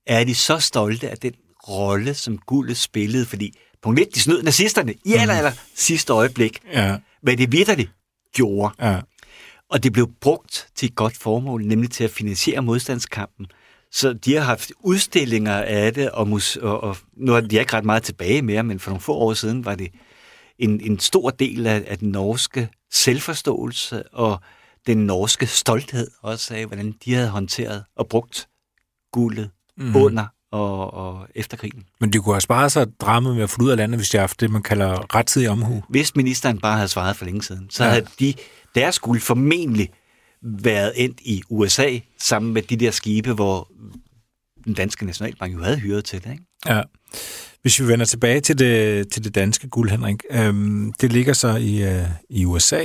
er de så stolte af den rolle, som guldet spillede, fordi punkt 1, de snød nazisterne i aller, aller sidste øjeblik, Ja, hvad det vidderligt gjorde. ja. Og det blev brugt til et godt formål, nemlig til at finansiere modstandskampen. Så de har haft udstillinger af det, og, mus- og, og nu er de ikke ret meget tilbage mere, men for nogle få år siden var det en, en stor del af, af den norske selvforståelse og den norske stolthed også af, hvordan de havde håndteret og brugt guldet mm. under og, og efter krigen. Men de kunne have sparet sig drammet med at det ud af landet, hvis de har haft det, man kalder rettidig omhu. Hvis ministeren bare havde svaret for længe siden, så ja. havde de, deres guld formentlig været endt i USA, sammen med de der skibe, hvor den danske nationalbank jo havde hyret til det. Ikke? Ja. Hvis vi vender tilbage til det, til det danske guld, Henrik, øhm, det ligger så i, øh, i USA.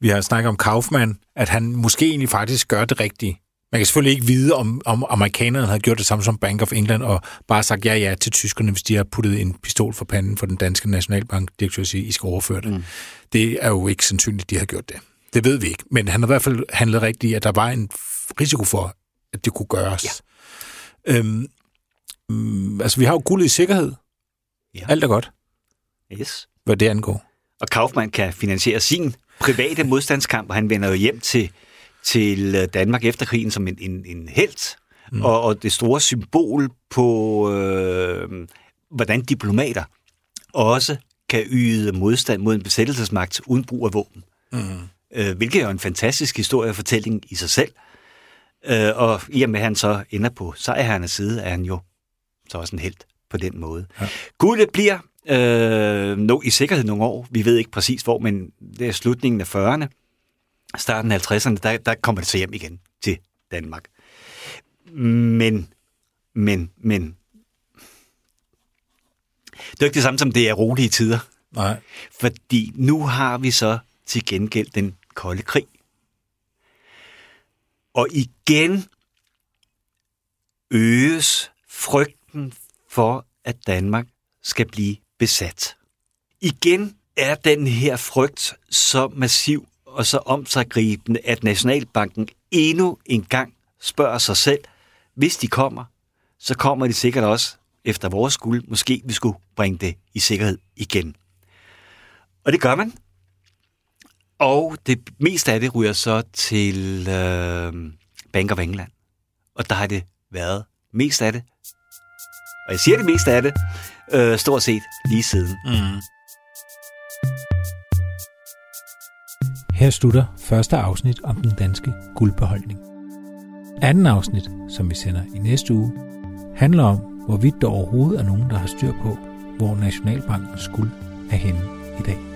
Vi har snakket om Kaufmann, at han måske egentlig faktisk gør det rigtige. Man kan selvfølgelig ikke vide, om, om amerikanerne havde gjort det samme som Bank of England, og bare sagt ja ja til tyskerne, hvis de har puttet en pistol for panden for den danske nationalbank, direktør siger, I skal overføre det. Mm. Det er jo ikke sandsynligt, de har gjort det. Det ved vi ikke. Men han har i hvert fald handlet rigtigt, at der var en risiko for, at det kunne gøres. Ja. Øhm, mm, altså, vi har jo guldet i sikkerhed. Ja. Alt er godt, Yes. hvad det angår. Og Kaufmann kan finansiere sin private modstandskamp, og han vender jo hjem til, til øh, Danmark efter krigen som en, en, en held, mm. og, og det store symbol på, øh, hvordan diplomater også kan yde modstand mod en besættelsesmagt uden brug af våben. Mm. Øh, hvilket er en fantastisk historiefortælling i sig selv. Øh, og i og med, at han så ender på sejrherrenes side, er han jo så også en held på den måde. Ja. Guldet bliver øh, no, i sikkerhed nogle år. Vi ved ikke præcis hvor, men det er slutningen af 40'erne, starten af 50'erne, der, der kommer det så hjem igen til Danmark. Men, men, men... Det er ikke det samme som det er rolige tider. Nej. Fordi nu har vi så til gengæld den kolde krig. Og igen øges frygten for, at Danmark skal blive besat. Igen er den her frygt så massiv og så omsaggribende, at Nationalbanken endnu en gang spørger sig selv, hvis de kommer, så kommer de sikkert også efter vores skuld. Måske vi skulle bringe det i sikkerhed igen. Og det gør man. Og det meste af det ryger så til øh, Bank of England. Og der har det været mest af det. Og jeg siger det meste af det, øh, stort set lige siden. Mm. Her slutter første afsnit om den danske guldbeholdning. Anden afsnit, som vi sender i næste uge, handler om, hvorvidt der overhovedet er nogen, der har styr på, hvor Nationalbankens guld er henne i dag.